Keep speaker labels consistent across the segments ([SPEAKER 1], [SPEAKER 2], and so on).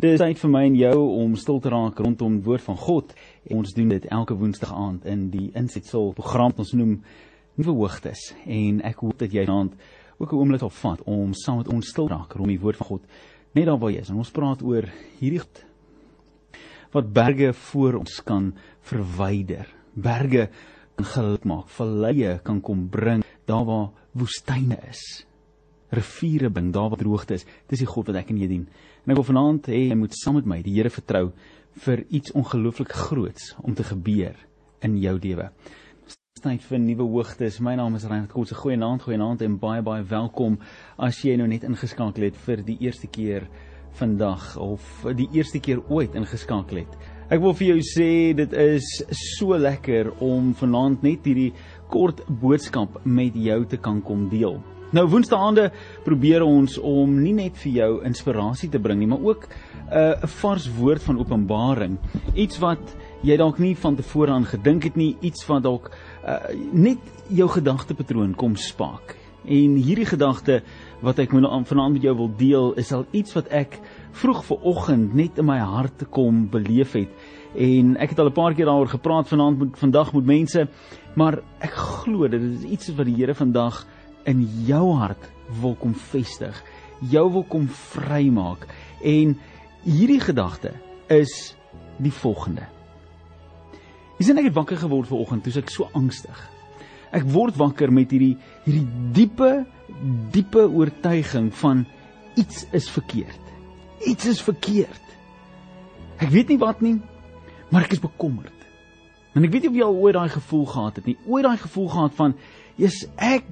[SPEAKER 1] Dis tyd vir my en jou om stil te raak rondom die woord van God. En ons doen dit elke woensdag aand in die Insetsel program ons noem Nuwe Hoogtes. En ek hoop dat jy vanaand ook 'n oomblik sal vat om saam met ons stil raak rondom die woord van God. Net daar waar jy is. En ons praat oor hierdie wat berge voor ons kan verwyder. Berge kan geluk maak, valleie kan kom bring daar waar woestyne is riviere bring daar waar droogte is. Dis die God wat ek en jy dien. En ek wil vanaand hê jy moet saam met my die Here vertrou vir iets ongelooflik groots om te gebeur in jou lewe. Tyd vir nuwe hoogtes. My naam is Reinhard Kotse. Goeienaand, goeienaand en baie baie welkom as jy nou net ingeskakel het vir die eerste keer vandag of die eerste keer ooit ingeskakel het. Ek wil vir jou sê dit is so lekker om vanaand net hierdie kort boodskap met jou te kan kom deel. Nou woensdaande probeer ons om nie net vir jou inspirasie te bring nie, maar ook 'n uh, vars woord van openbaring, iets wat jy dalk nie van tevore aan gedink het nie, iets wat dalk uh, net jou gedagtepatroon kom spaak. En hierdie gedagte wat ek vanaand met jou wil deel, is al iets wat ek vroeg vanoggend net in my hart kom beleef het. En ek het al 'n paar keer daaroor gepraat vanaand met vandag met mense, maar ek glo dit is iets wat die Here vandag in jou hart wil kom vestig, jou wil kom vrymaak. En hierdie gedagte is die volgende. Jy sien ek het wakker geword vanoggend toe ek so angstig. Ek word wakker met hierdie hierdie diepe diepe oortuiging van iets is verkeerd. Iets is verkeerd. Ek weet nie wat nie, maar ek is bekommerd. En ek weet nie of jy al ooit daai gevoel gehad het nie. Ooit daai gevoel gehad van Yes, ek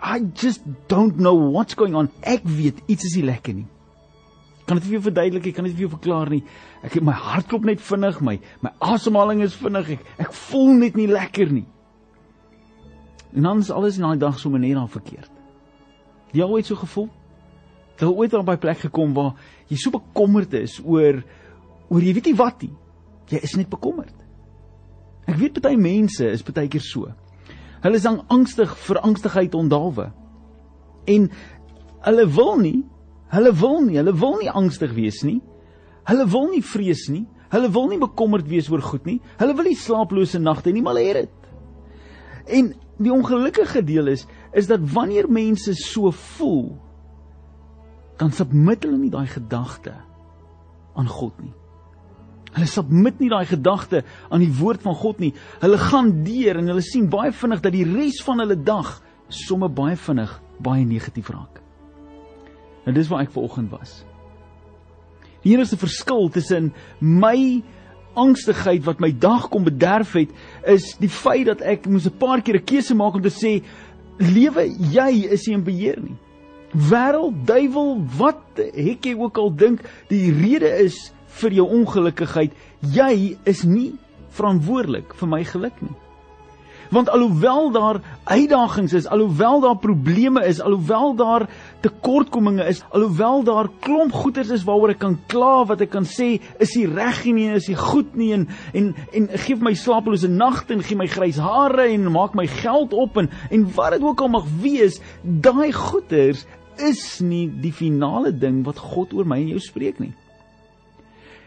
[SPEAKER 1] I just don't know what's going on. Ek weet iets is nie lekker nie. Kan dit vir jou verduidelik? Ek kan dit vir jou verklaar nie. Ek my hart klop net vinnig, my my asemhaling is vinnig. Ek ek voel net nie lekker nie. En dan is alles in daai dag sommer net dan verkeerd. Jy al ooit so gevoel? Jy al ooit by 'n plek gekom waar jy so bekommerd is oor oor jy weet nie wat nie. Jy is net bekommerd. Ek weet baie mense is baie keer so. Hulle is angstig vir angstigheid ondalwe. En hulle wil nie, hulle wil nie, hulle wil nie angstig wees nie. Hulle wil nie vrees nie. Hulle wil nie bekommerd wees oor goed nie. Hulle wil nie slaaplose nagte nie, maar hulle het dit. En die ongelukkige deel is is dat wanneer mense so voel, dan submit hulle nie daai gedagte aan God nie. Hulle submit nie daai gedagte aan die woord van God nie. Hulle gaan deur en hulle sien baie vinnig dat die res van hulle dag sommer baie vinnig baie negatief raak. En dis waar ek ver oggend was. Die enigste verskil tussen my angstigheid wat my dag kom bederf het, is die feit dat ek moes 'n paar keer 'n keuse maak om te sê lewe jy is nie in beheer nie. Wêreld, duiwel, wat het jy ook al dink, die rede is vir jou ongelukkigheid. Jy is nie verantwoordelik vir my geluk nie. Want alhoewel daar uitdagings is, alhoewel daar probleme is, alhoewel daar tekortkominge is, alhoewel daar klomp goeders is waaroor ek kan kla, wat ek kan sê is nie reg nie, is nie goed nie en en en gee my slapelose nagte en gee my grys hare en maak my geld op en en wat dit ook al mag wees, daai goeders is nie die finale ding wat God oor my en jou spreek nie.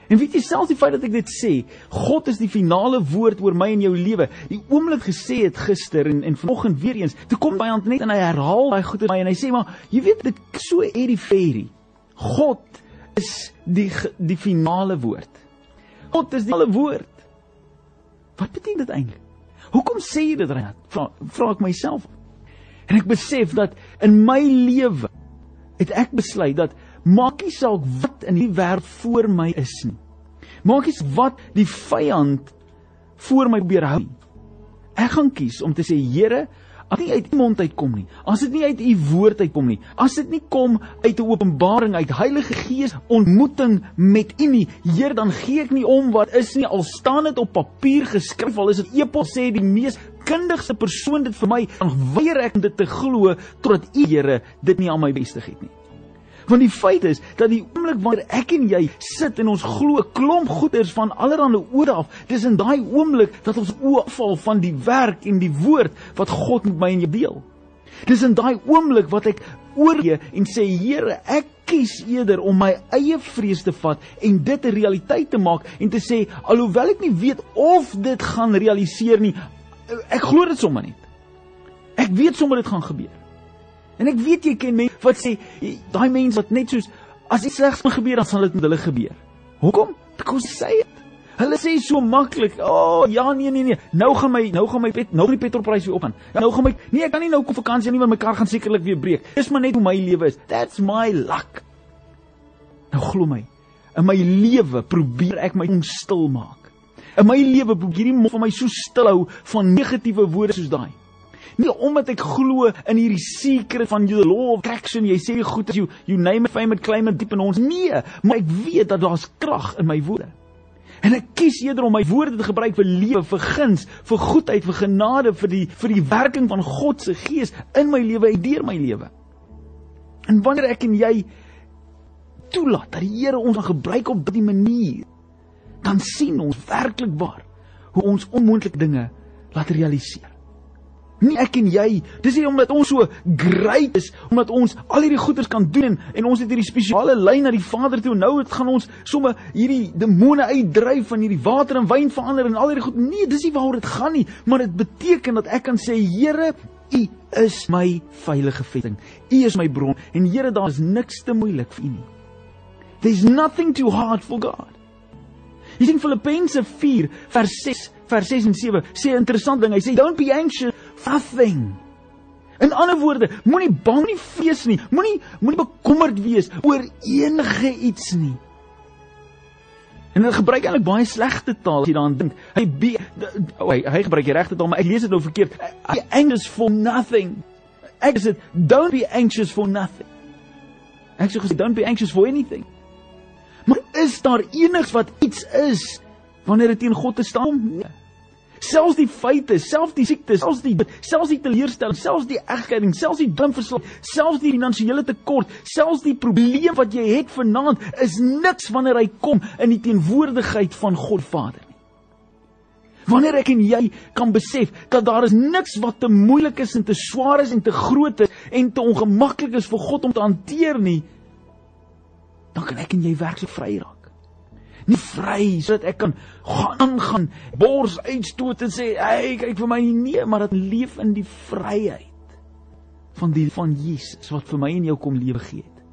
[SPEAKER 1] En weet jy selfs die feit dat ek dit sê, God is die finale woord oor my en jou lewe. Die oomblik gesê het gister en en vanoggend weer eens, toe kom by hand net en hy herhaal daai goeie my en hy sê maar, jy weet dit so Eddie Ferry. God is die die finale woord. God is die finale woord. Wat beteken dit eintlik? Hoekom sê jy dit reg? Vra, vra ek myself. En ek besef dat in my lewe het ek besluit dat Maak nie saak wat in die wêreld voor my is nie. Maak nie wat die vyand voor my probeer hou. Ek gaan kies om te sê Here, as nie uit U mond uitkom nie, as dit nie uit U woord uitkom nie, as dit nie kom uit 'n openbaring uit Heilige Gees ontmoeting met U nie, Heer, dan gee ek nie om wat is nie al staan dit op papier geskryf, al is dit epos sê die mees kundigste persoon dit vir my, dan weier ek dit te glo totdat U Here dit nie aan my besig het nie. Want die feit is dat die oomblik wanneer ek en jy sit en ons glo 'n klomp goeders van allerlei oorde af, dis in daai oomblik dat ons oë val van die werk en die woord wat God met my en jou deel. Dis in daai oomblik wat ek oorgee en sê Here, ek kies eerder om my eie vrees te vat en dit 'n realiteit te maak en te sê alhoewel ek nie weet of dit gaan realiseer nie, ek glo dit sommer net. Ek weet sommer dit gaan gebeur. En ek weet jy ken mense wat sê daai mense wat net soos as iets slegs moet gebeur dan sal dit met hulle gebeur. Hoekom? Because say it. Hulle sê so maklik, "O, oh, ja nee nee nee, nou gaan my nou gaan my pet, nou die petrolprys weer opgaan. Ja, nou gaan my nee, ek kan nie nou kom vakansie nie want my kar gaan sekerlik weer breek. Dis maar net hoe my lewe is. That's my luck." Nou glo my. In my lewe probeer ek my stil maak. In my lewe probeer hierdie mond van my so stil hou van negatiewe woorde soos daai. Nie omdat ek glo in hierdie secret van the law of attraction, jy sê goed as you you name it, fame it, claim it diep in ons. Nee, maar ek weet dat daar's krag in my woorde. En ek kies eerder om my woorde te gebruik vir lewe, vir guns, vir goedheid, vir genade, vir die vir die werking van God se gees in my lewe en deur my lewe. En wanneer ek en jy toelaat dat die Here ons gebruik op dié manier, dan sien ons werklik waar hoe ons onmoontlike dinge laat realiseer. Nie ek en jy. Dis nie omdat ons so great is, omdat ons al hierdie goeders kan doen en, en ons het hierdie spesiale lyn na die Vader toe. Nou het gaan ons sommer hierdie demone uitdryf van hierdie water en wyn verander en al hierdie goed. Nee, dis nie waaroor dit gaan nie, maar dit beteken dat ek kan sê Here, U is my veilige vesting. U is my bron en Here, daar is niks te moeilik vir U nie. There's nothing too hard for God. Jy sien Filippense 4 vers 6 vers 6 en 7 sê 'n interessant ding. Hy sê don't be anxious nothing. In ander woorde, moenie bang nie vrees nie. Moenie moenie bekommerd wees oor enige iets nie. En hy gebruik eintlik baie slegte taal as jy daaraan dink. Hy be, oh, hy, hy gebruik die regte taal, maar ek lees dit nou verkeerd. Be anxious for nothing. Ek sê don't be anxious for nothing. Ek sê don't be anxious for anything. Maar is daar enigs wat iets is wanneer dit teen God te staan? Nee. Selfs die feite, selfs die siektes, selfs die selfs die teleurstelling, selfs die egskeiding, selfs die dwangverslag, selfs die finansiële tekort, selfs die probleem wat jy het vanaand is niks wanneer hy kom in die teenwoordigheid van God Vader nie. Wanneer ek en jy kan besef dat daar is niks wat te moeilik is en te swaar is en te groot is en te ongemaklik is vir God om te hanteer nie, dan kan ek en jy werklik vry raak nie vry sodat ek kan gaan aangaan bors uitstoot en sê hey kyk vir my. Nee maar dat leef in die vryheid van die van Jesus wat vir my en jou kom lewe gee het.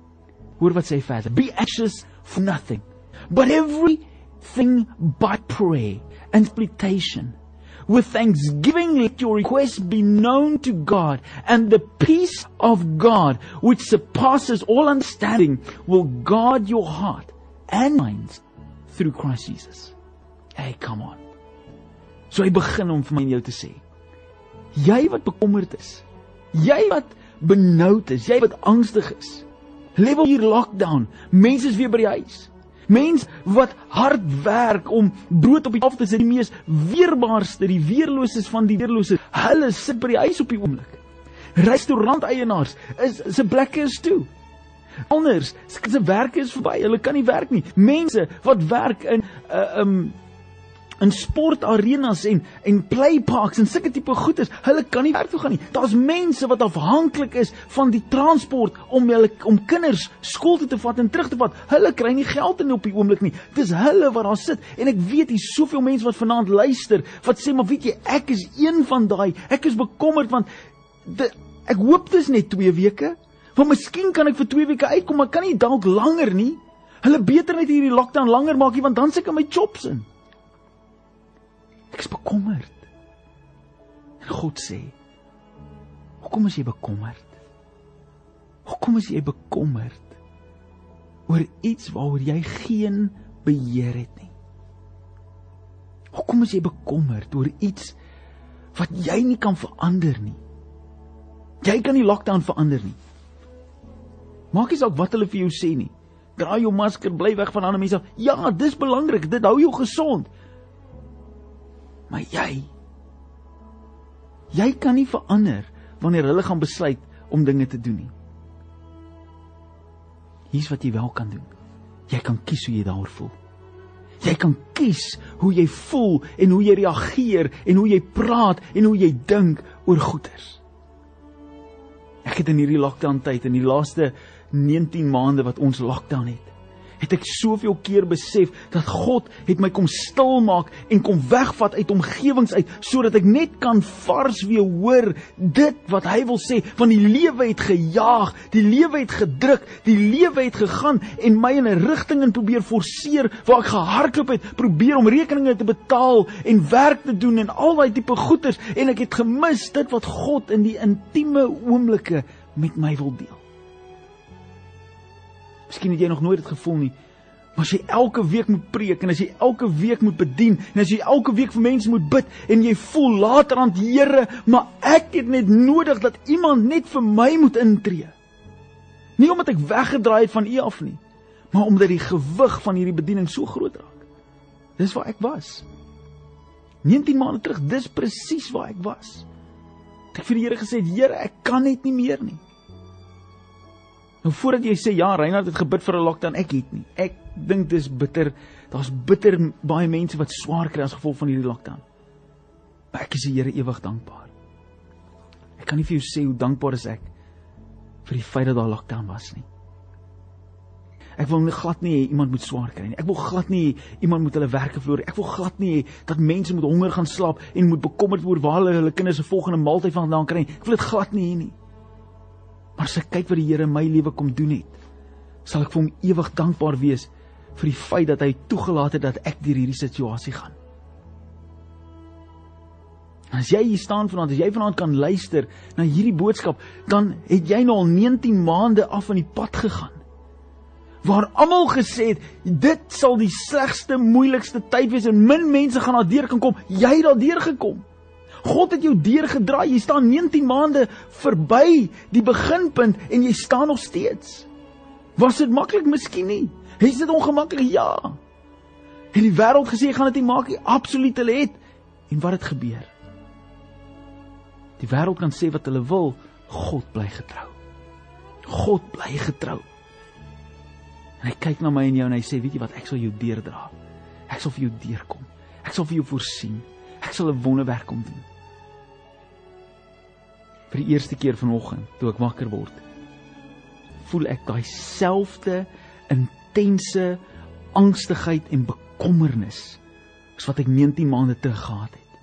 [SPEAKER 1] Hoor wat sê verder. Be anxious for nothing but everything by prayer and supplication with thanksgiving let your requests be known to God and the peace of God which surpasses all understanding will guard your heart and minds through Christ Jesus. Hey, come on. So hy begin om vir my en jou te sê. Jy wat bekommerd is. Jy wat benoud is, jy wat angstig is. Level hier lockdown. Mense is weer by die huis. Mense wat hard werk om brood op die tafel te sit, die mees weerbaarste, die weerloses van die weerloses. Hulle sit by die huis op die oomblik. Restauranteienaars is se plekke is toe. Anders, se werk is verby. Hulle kan nie werk nie. Mense wat werk in 'n uh, eh, um in sportarenas en en playparks en sulke tipe goeders, hulle kan nie werk toe gaan nie. Daar's mense wat afhanklik is van die transport om hulle om kinders skool toe te vat en terug te vat. Hulle kry nie geld in op die oomblik nie. Dis hulle wat daar sit en ek weet hier soveel mense wat vanaand luister wat sê maar weet jy, ek is een van daai. Ek is bekommerd want de, ek hoop dit is net 2 weke. Want miskien kan ek vir 2 weke uitkom, maar kan nie dalk langer nie. Hulle beter net hierdie lockdown langer maak, want dan seker my chops in. Ek is bekommerd. En God sê: "Hoekom is jy bekommerd? Hoekom is jy bekommerd oor iets waaroor jy geen beheer het nie? Hoekom is jy bekommerd oor iets wat jy nie kan verander nie? Jy kan nie lockdown verander nie. Maak nie saak wat hulle vir jou sê nie. Dra jou masker, bly weg van ander mense. Ja, dis belangrik. Dit hou jou gesond. Maar jy jy kan nie verander wanneer hulle gaan besluit om dinge te doen nie. Hier's wat jy wel kan doen. Jy kan kies hoe jy daaroor voel. Jy kan kies hoe jy voel en hoe jy reageer en hoe jy praat en hoe jy dink oor goeders. Ek het in hierdie lockdown tyd in die laaste 19 maande wat ons lockdown het, het ek soveel keer besef dat God het my kom stil maak en kom wegvat uit omgewings uit sodat ek net kan vars weer hoor dit wat hy wil sê van die lewe het gejaag, die lewe het gedruk, die lewe het gegaan en my in 'n rigting in probeer forceer waar ek gehardloop het, probeer om rekeninge te betaal en werk te doen en al daai tipe goeders en ek het gemis dit wat God in die intieme oomblikke met my wil deel. Miskien het jy nog nooit dit gevoel nie. Maar as jy elke week moet preek en as jy elke week moet bedien en as jy elke week vir mense moet bid en jy voel later aan die Here, maar ek het net nodig dat iemand net vir my moet intree. Nie omdat ek weggedraai het van U af nie, maar omdat die gewig van hierdie bediening so groot raak. Dis waar ek was. 19 maande terug, dis presies waar ek was. Ek het vir die Here gesê, Here, ek kan net nie meer nie. Nou voordat jy sê ja, Reinhard het gebid vir 'n lockdown, ek het nie. Ek dink dis bitter. Daar's bitter baie mense wat swaar kry as gevolg van hierdie lockdown. Maar ek is die Here ewig dankbaar. Ek kan nie vir jou sê hoe dankbaar is ek vir die feit dat daar lockdown was nie. Ek wil glad nie hê iemand moet swaar kry nie. Ek wil glad nie iemand moet hulle werke verloor nie. Ek wil glad nie hê dat mense moet honger gaan slaap en moet bekommerd word waar hulle hulle kinders se volgende maaltyd vandaan kry nie. Ek wil dit glad nie hê nie. Maar as ek kyk wat die Here my lewe kom doen het, sal ek vir hom ewig dankbaar wees vir die feit dat hy toegelaat het dat ek deur hierdie situasie gaan. En as jy hier staan vanaand, as jy vanaand kan luister na hierdie boodskap, dan het jy nou al 19 maande af van die pad gegaan. Waar almal gesê het, dit sal die slegste, moeilikste tyd wees en min mense gaan daardeur kan kom, jy het daardeur gekom. God het jou deurgedraai. Jy staan 19 maande verby die beginpunt en jy staan nog steeds. Was dit maklik? Miskien nie. Is dit ongemaklik? Ja. En die wêreld gesê gaan dit nie maak nie. Absoluut hulle het. En wat het gebeur? Die wêreld kan sê wat hulle wil, God bly getrou. God bly getrou. En hy kyk na my en jou en hy sê, weet jy wat, ek sal jou deurdra. Ek sal vir jou deurkom. Ek sal vir jou voorsien. Ek sal 'n wonderwerk kom doen vir die eerste keer vanoggend toe ek wakker word voel ek daai selfde intense angstigheid en bekommernis as wat ek 19 maande terug gehad het.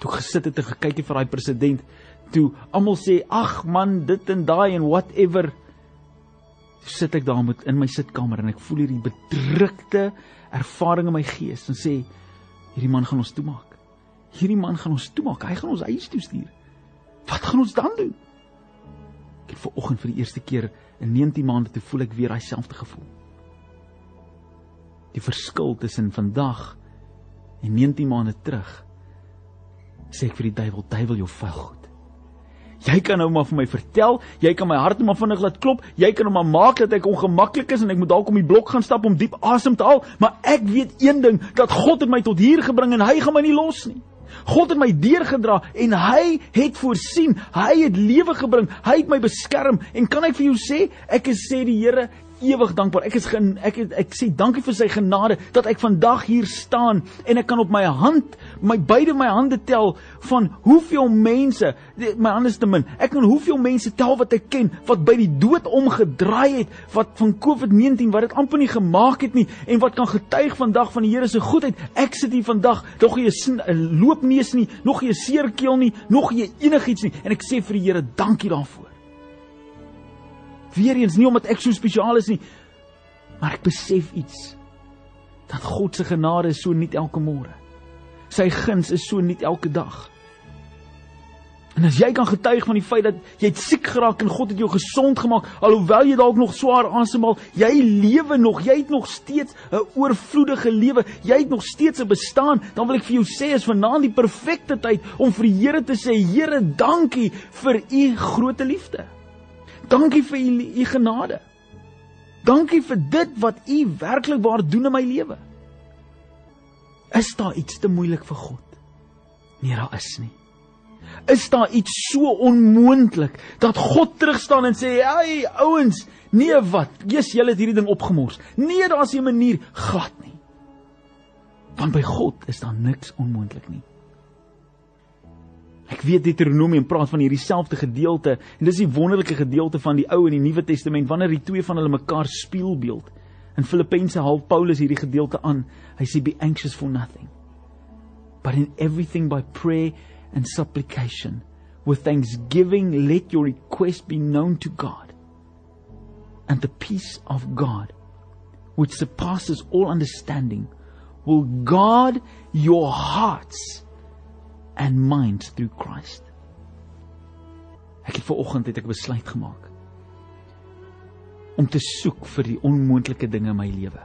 [SPEAKER 1] Toe gesit het en gekyk het vir daai president toe almal sê ag man dit en daai en whatever. Sit ek daar met in my sitkamer en ek voel hierdie bedrukte ervaring in my gees en sê hierdie man gaan ons toemaak. Hierdie man gaan ons toemaak. Hy gaan ons huis toe stuur Wat gaan ons dan doen? Ek ver oggend vir die eerste keer in 19 maande te voel ek weer daai selfde gevoel. Die verskil tussen vandag en 19 maande terug sê ek vir die duiwel, duiwel jou vuil goed. Jy kan nou maar vir my vertel, jy kan my hart net maar vinnig laat klop, jy kan nou maar maak dat ek ongemaklik is en ek moet dalk om die blok gaan stap om diep asem te haal, maar ek weet een ding, dat God het my tot hier gebring en hy gaan my nie los nie. God het my deurgedra en hy het voorsien. Hy het lewe gebring. Hy het my beskerm en kan ek vir jou sê, ek is sê die Here ewig dankbaar. Ek is gen, ek ek, sê dankie vir sy genade dat ek vandag hier staan en ek kan op my hand, my beide my hande tel van hoeveel mense, my hande is te min. Ek kan hoeveel mense tel wat ek ken wat by die dood omgedraai het, wat van COVID-19 wat dit amper nie gemaak het nie en wat kan getuig vandag van die Here se goedheid. Ek sit hier vandag, nog nie 'n loopneus nie, nog nie 'n seerkeel nie, nog nie enigiets nie en ek sê vir die Here dankie daarvoor. Weereens nie omdat ek so spesiaal is nie, maar ek besef iets. Dat God se genade so nie elke môre. Sy guns is so nie elke dag. En as jy kan getuig van die feit dat jy siek geraak en God het jou gesond gemaak, alhoewel jy dalk nog swaar asemhaal, jy lewe nog, jy het nog steeds 'n oorvloedige lewe, jy het nog steeds 'n bestaan, dan wil ek vir jou sê is vanaand die perfekte tyd om vir die Here te sê, Here, dankie vir u groot liefde. Dankie vir u, u genade. Dankie vir dit wat u werklik waar doen in my lewe. Is daar iets te moeilik vir God? Nee, daar is nie. Is daar iets so onmoontlik dat God terugstaan en sê, "Hey ouens, nee wat? Jesus, julle het hierdie ding opgemors." Nee, daar's 'n manier glad nie. Want by God is daar niks onmoontlik nie. Ek weet Deuteronomium praat van hierdie selfde gedeelte en dis die wonderlike gedeelte van die Ou en die Nuwe Testament wanneer die twee van hulle mekaar spieelbeeld. In Filippense haal Paulus hierdie gedeelte aan. Hy sê be anxious for nothing. But in everything by prayer and supplication with thanksgiving let your request be known to God. And the peace of God which surpasses all understanding will guard your hearts and minds through Christ. Ek het ver oggend het ek besluit gemaak om te soek vir die onmoontlike dinge in my lewe.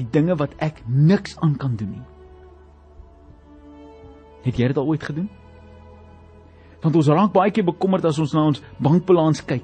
[SPEAKER 1] Die dinge wat ek niks aan kan doen nie. Het jy dit al ooit gedoen? Want ons raak baie keer bekommerd as ons na ons bankbalans kyk,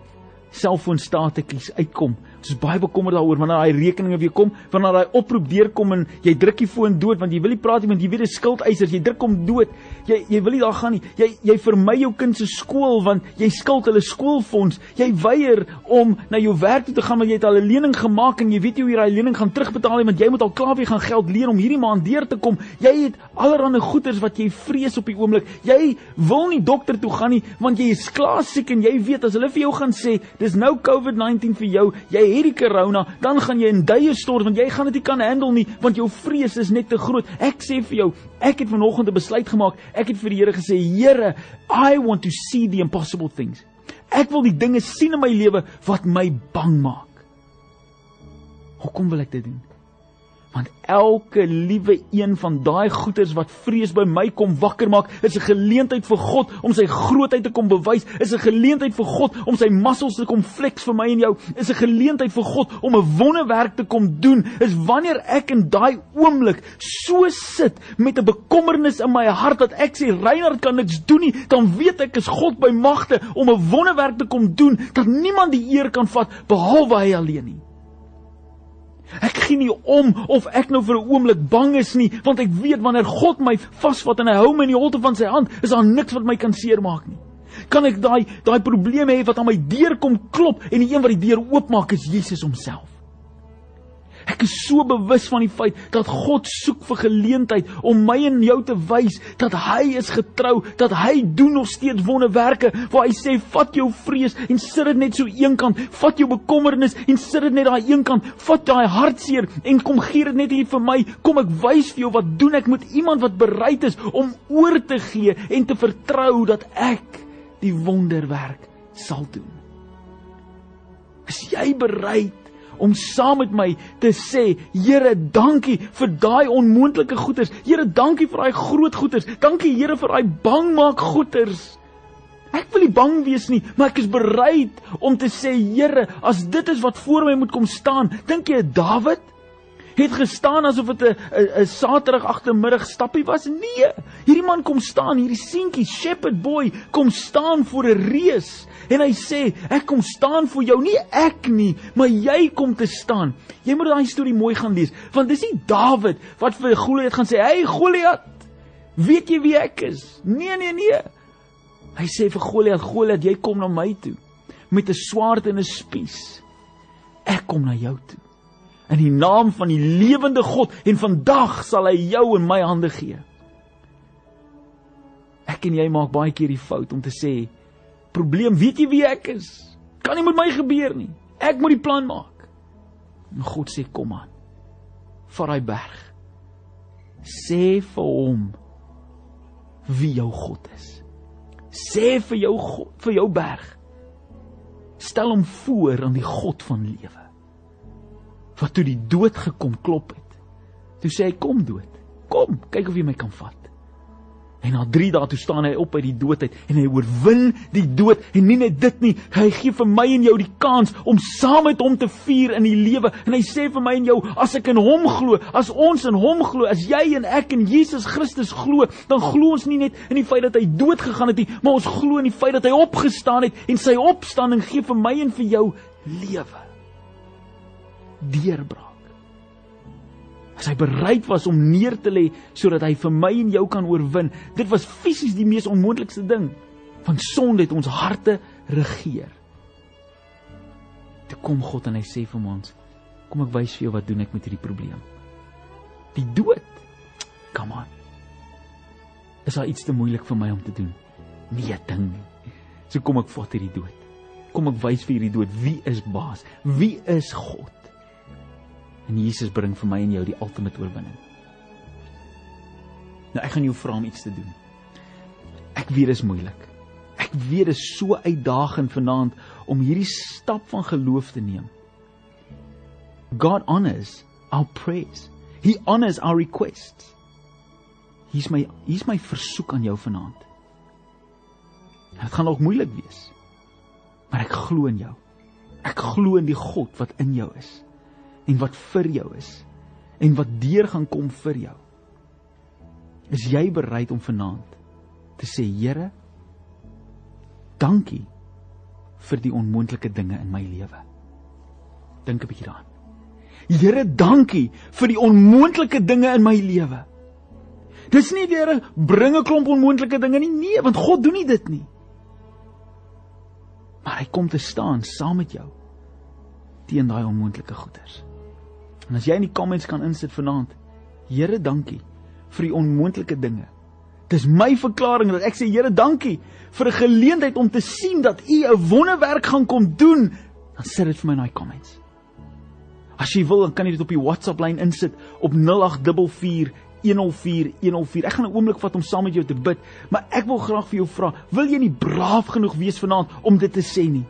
[SPEAKER 1] selfoonstatekies uitkom Ons is baie bekommerd daaroor wanneer daai rekeninge weer kom, wanneer daai oproep deurkom en jy druk die foon dood want jy wil nie praat nie want jy weet dit is skuldeisers, jy druk hom dood. Jy jy wil nie daar gaan nie. Jy jy vermy jou kind se skool want jy skuld hulle skoolfonds. Jy weier om na jou werk toe te gaan want jy het al 'n lening gemaak en jy weet nie hoe jy daai lening gaan terugbetaal nie want jy moet al klaar weer gaan geld leen om hierdie maand deur te kom. Jy het allerlei goederes wat jy vrees op die oomblik. Jy wil nie dokter toe gaan nie want jy is klaar siek en jy weet as hulle vir jou gaan sê dis nou COVID-19 vir jou, jy het die corona, dan gaan jy in duie stort want jy gaan dit nie kan handle nie want jou vrees is net te groot. Ek sê vir jou, ek het vanoggend 'n besluit gemaak. Ek het vir die Here gesê, Here, I want to see the impossible things. Ek wil die dinge sien in my lewe wat my bang maak. Hoekom wil ek dit doen? Want elke liewe een van daai goeters wat vrees by my kom wakker maak is 'n geleentheid vir God om sy grootheid te kom bewys is 'n geleentheid vir God om sy muscles te kom flex vir my en jou is 'n geleentheid vir God om 'n wonderwerk te kom doen is wanneer ek in daai oomblik so sit met 'n bekommernis in my hart dat ek sê Reinhard kan niks doen nie dan weet ek is God by magte om 'n wonderwerk te kom doen dat niemand die eer kan vat behalwe hy alleen nie Ek gee nie om of ek nou vir 'n oomblik bang is nie, want ek weet wanneer God my vasvat en hy hou my in die holte van sy hand, is daar niks wat my kan seermaak nie. Kan ek daai daai probleme hê wat aan my deur kom klop en die een wat die deur oopmaak is Jesus homself. Ek is so bewus van die feit dat God soek vir geleentheid om my en jou te wys dat hy is getrou, dat hy doen nog steeds wonderwerke waar hy sê vat jou vrees en sit dit net so eenkant, vat jou bekommernis en sit dit net daai eenkant, vat daai hartseer en kom gee dit net hier vir my. Kom ek wys vir jou wat doen ek met iemand wat bereid is om oor te gee en te vertrou dat ek die wonderwerk sal doen. Is jy bereid om saam met my te sê, Here, dankie vir daai onmoontlike goeders. Here, dankie vir daai groot goeders. Dankie Here vir daai bangmaak goeders. Ek wil nie bang wees nie, maar ek is bereid om te sê, Here, as dit is wat voor my moet kom staan, dink jy Dawid het gestaan asof dit 'n 'n Saterdag agtermiddag stappie was? Nee, hierdie man kom staan, hierdie seentjie, shepherd boy, kom staan voor 'n reus en hy sê ek kom staan vir jou. Nie ek nie maar jy kom te staan. Jy moet daai storie mooi gaan lees want dis nie Dawid wat vir Goliat gaan sê hey Goliat weet jy wie ek is? Nee nee nee. Hy sê vir Goliat Goliat jy kom na my toe met 'n swaard en 'n spies. Ek kom na jou toe. In die naam van die lewende God en vandag sal hy jou in my hande gee. Ek en jy maak baie keer die fout om te sê probleem, weet jy wie ek is? Kan nie met my gebeur nie. Ek moet die plan maak. En God sê kom aan. Vat daai berg. Sê vir hom wie jou God is. Sê vir jou God, vir jou berg. Stel hom voor aan die God van lewe. Wat toe die dood gekom klop het. Toe sê hy kom dood. Kom, kyk of jy my kan vat. En na 3 dae toe staan hy op uit die dood uit en hy oorwin die dood en nie net dit nie, hy gee vir my en jou die kans om saam met hom te vier in die lewe. En hy sê vir my en jou, as ek in hom glo, as ons in hom glo, as jy en ek in Jesus Christus glo, dan glo ons nie net in die feit dat hy dood gegaan het nie, maar ons glo in die feit dat hy opgestaan het en sy opstanding gee vir my en vir jou lewe. Deurbraak as hy bereid was om neer te lê sodat hy vir my en jou kan oorwin. Dit was fisies die mees onmoontlikste ding. Van sonde het ons harte regeer. Toe kom God en hy sê vir ons: "Kom ek wys vir jou wat doen ek met hierdie probleem." Die dood. Come on. Is daar iets te moeilik vir my om te doen? nie 'n ding nie. So kom ek vat hierdie dood. Kom ek wys vir hierdie dood wie is baas? Wie is God? En Jesus bring vir my en jou die ultimate oorwinning. Nou ek gaan jou vra om iets te doen. Ek weet dit is moeilik. Ek weet dit is so uitdagend vanaand om hierdie stap van geloof te neem. God honors our praise. He honors our requests. Hier's my hier's my versoek aan jou vanaand. Dit gaan dalk moeilik wees. Maar ek glo in jou. Ek glo in die God wat in jou is en wat vir jou is en wat deur gaan kom vir jou. Is jy bereid om vanaand te sê Here, dankie vir die onmoontlike dinge in my lewe? Dink 'n bietjie daaraan. Here, dankie vir die onmoontlike dinge in my lewe. Dis nie die Here bring 'n klomp onmoontlike dinge nie. Nee, want God doen nie dit nie. Maar hy kom te staan saam met jou teen daai onmoontlike goeders. En as jy in die comments kan insit vanaand, Here, dankie vir die onmoontlike dinge. Dis my verklaring dat ek sê Here, dankie vir 'n geleentheid om te sien dat U 'n wonderwerk gaan kom doen. Dan sit dit vir my in daai comments. As jy wil, dan kan jy dit op die WhatsApp lyn insit op 0844 104 104. Ek gaan 'n oomblik vat om saam met jou te bid, maar ek wil graag vir jou vra, wil jy nie braaf genoeg wees vanaand om dit te sê nie?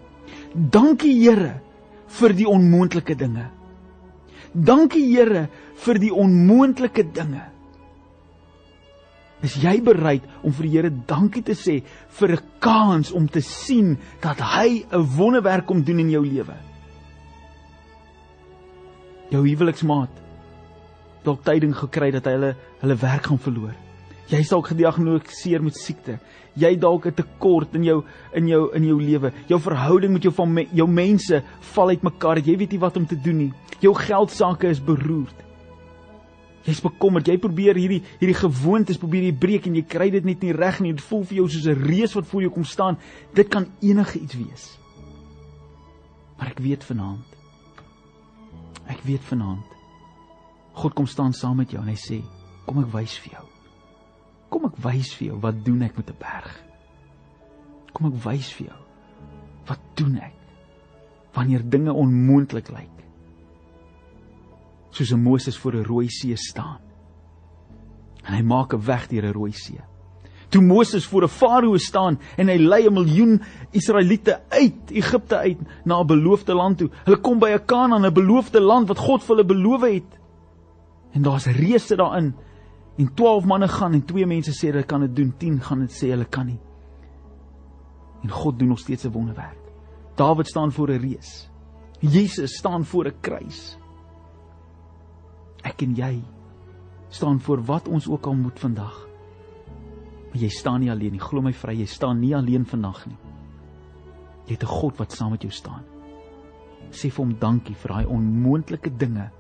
[SPEAKER 1] Dankie Here vir die onmoontlike dinge. Dankie Here vir die onmoontlike dinge. Is jy bereid om vir die Here dankie te sê vir 'n kans om te sien dat hy 'n wonderwerk kom doen in jou lewe? jou huweliksmaat dalk tyding gekry dat hy hulle hulle werk gaan verloor. Jy is dalk gediagnoseer met siekte. Jy dalk 'n tekort in jou in jou in jou lewe. Jou verhouding met jou van jou mense val uitmekaar. Jy weet nie wat om te doen nie. Jou geldsaake is beroerd. Jy's bekommerd. Jy probeer hierdie hierdie gewoontes probeer jy breek en jy kry dit net nie reg nie. Dit voel vir jou soos 'n reus wat voor jou kom staan. Dit kan enige iets wees. Maar ek weet vanaand Ek weet vanaand God kom staan saam met jou en hy sê, "Kom ek wys vir jou. Wys vir jou wat doen ek met 'n berg? Kom ek wys vir jou wat doen ek wanneer dinge onmoontlik lyk?" Soos 'n Moses voor 'n rooi see staan. En hy maak 'n weg deur 'n rooi see. Toe Moses voor 'n farao staan en hy lei 'n miljoen Israeliete uit Egipte uit na 'n beloofde land toe. Hulle kom by 'n Kanaan, 'n beloofde land wat God vir hulle beloof het. En daar's reëse daarin. En 12 manne gaan en twee mense sê hulle kan dit doen, 10 gaan dit sê hulle kan nie. En God doen nog steeds 'n wonderwerk. Dawid staan voor 'n reus. Jesus staan voor 'n kruis. Ek en jy staan voor wat ons ook al moet vandag. Maar jy staan nie alleen nie. Glo my vry, jy staan nie alleen vandag nie. Jy het 'n God wat saam met jou staan. Sê vir hom dankie vir daai onmoontlike dinge.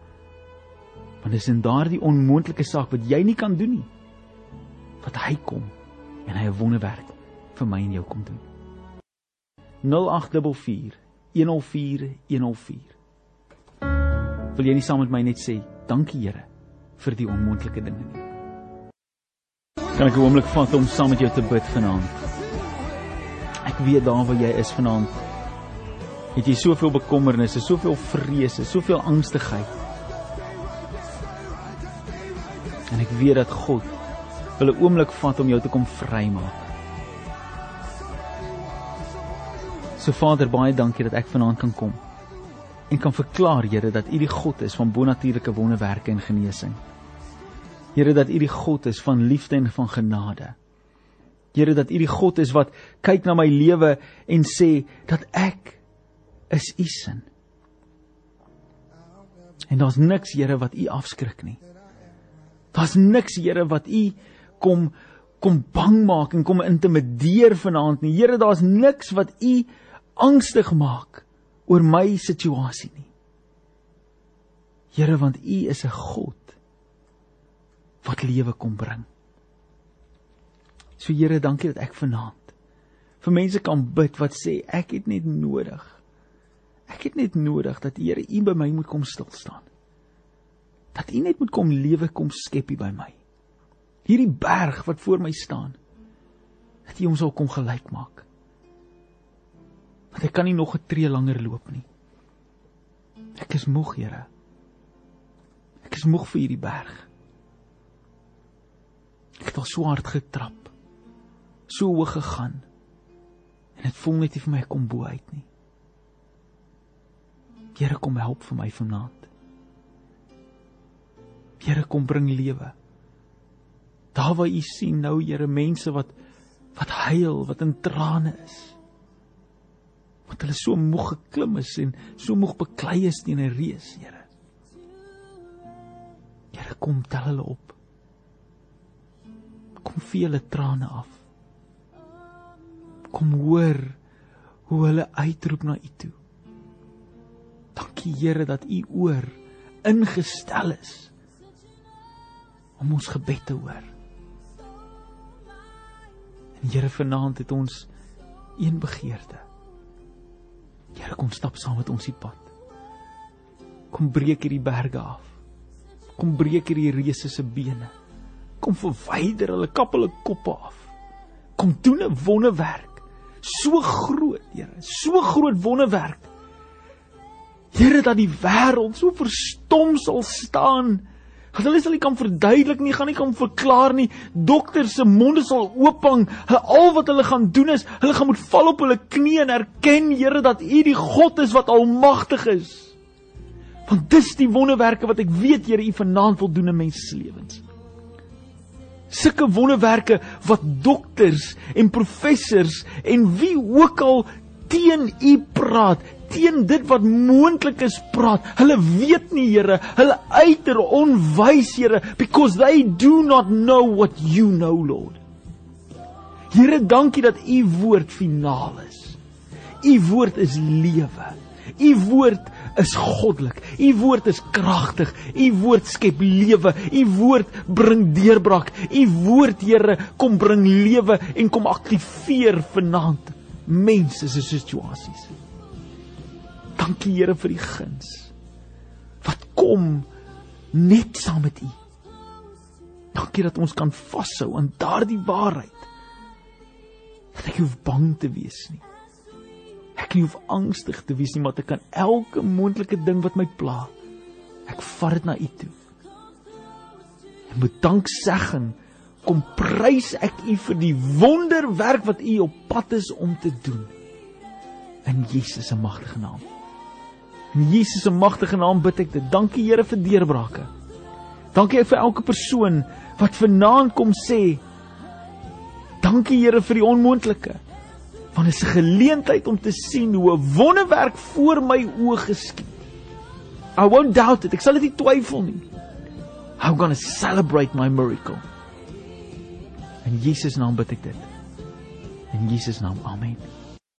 [SPEAKER 1] Want dis in daardie onmoontlike saak wat jy nie kan doen nie. Wat hy kom en hy 'n wonderwerk vir my en jou kom doen. 0844 104 104 Wil jy nie saam met my net sê dankie Here vir die onmoontlike dinge nie? Kan ek 'n oomblik vat om saam met jou te bid vanaand? Ek weet daar waar jy is vanaand. Het jy soveel bekommernisse, soveel vrese, soveel angstigheid? En ek weet dat God wil 'n oomblik vat om jou te kom vrymaak. So Vader, baie dankie dat ek vanaand kan kom en kan verklaar Here dat U die God is van bonatuurlike wonderwerke en genesing. Here dat U die God is van liefde en van genade. Here dat U die God is wat kyk na my lewe en sê dat ek is U sin. En daar's niks Here wat U afskrik nie. Daar's niks Here wat U kom kom bang maak en kom intimideer vanaand nie. Here, daar's niks wat U angstig maak oor my situasie nie. Here, want U is 'n God wat lewe kom bring. So Here, dankie dat ek vanaand vir mense kan bid wat sê ek het net nodig. Ek het net nodig dat Here U by my moet kom stil staan. Dat U net moet kom lewe kom skep hier by my. Hierdie berg wat voor my staan Dat U hom sal kom gelyk maak. Want ek kan nie nog 'n tree langer loop nie. Ek is moeg, Here. Ek is moeg vir hierdie berg. Ek het al so hard getrap. So hoog gegaan. En dit voel net nie vir my kom bo uit nie. Here kom help vir my vanaand. Here kom bring lewe. Daar waar u sien nou Here mense wat wat huil, wat in trane is. Want hulle so moeg geklim is en so moeg beklei is teen 'n reus, Here. Here kom tel hulle op. Kom vee hulle trane af. Kom hoor hoe hulle uitroep na U toe. Dankie Here dat U oor ingestel is om ons gebed te hoor. En Here vanaand het ons een begeerte. Here kom stap saam met ons die pad. Kom breek hierdie berge af. Kom breek hierdie reuse se bene. Kom verwyder hulle kap hulle koppe af. Kom doen 'n wonderwerk. So groot, Here, so groot wonderwerk. Here dat die wêreld so verstom sal staan hulle sal nie kan verduidelik nie, gaan nie kan verklaar nie. Dokters se monde sal oophang. Hulle al wat hulle gaan doen is, hulle gaan moet val op hulle knieë en erken, Here, dat U die God is wat almagtig is. Want dis die wonderwerke wat ek weet, Here, U vanaand wil doen in mense se lewens. Sulke wonderwerke wat dokters en professors en wie ook al teen U praat, teen dit wat moontlik is praat. Hulle weet nie, Here, hulle uiter onwys, Here, because they do not know what you know, Lord. Here, dankie dat u woord finaal is. U woord is lewe. U woord is goddelik. U woord is kragtig. U woord skep lewe. U woord bring deurbraak. U woord, Here, kom bring lewe en kom aktiveer vanaand mense se situasies. Dankie Here vir die guns wat kom net saam met U. Dankie dat ons kan vashou aan daardie waarheid. Dat ek hoef bang te wees nie. Ek nie hoef angstig te wees nie, maar ek kan elke moontlike ding wat my pla, ek vat dit na U toe. En met danksegging kom prys ek U vir die wonderwerk wat U op pad is om te doen. In Jesus se magtige naam. In Jesus se magtige naam bid ek dit. Dankie Here vir deurbrake. Dankie vir elke persoon wat vanaand kom sê Dankie Here vir die onmoontlike. Want dit is 'n geleentheid om te sien hoe 'n wonderwerk voor my oë geskied. I won't doubt it. Ek sal dit nie twyfel nie. I'm going to celebrate my miracle. In Jesus naam bid ek dit. In Jesus naam. Amen.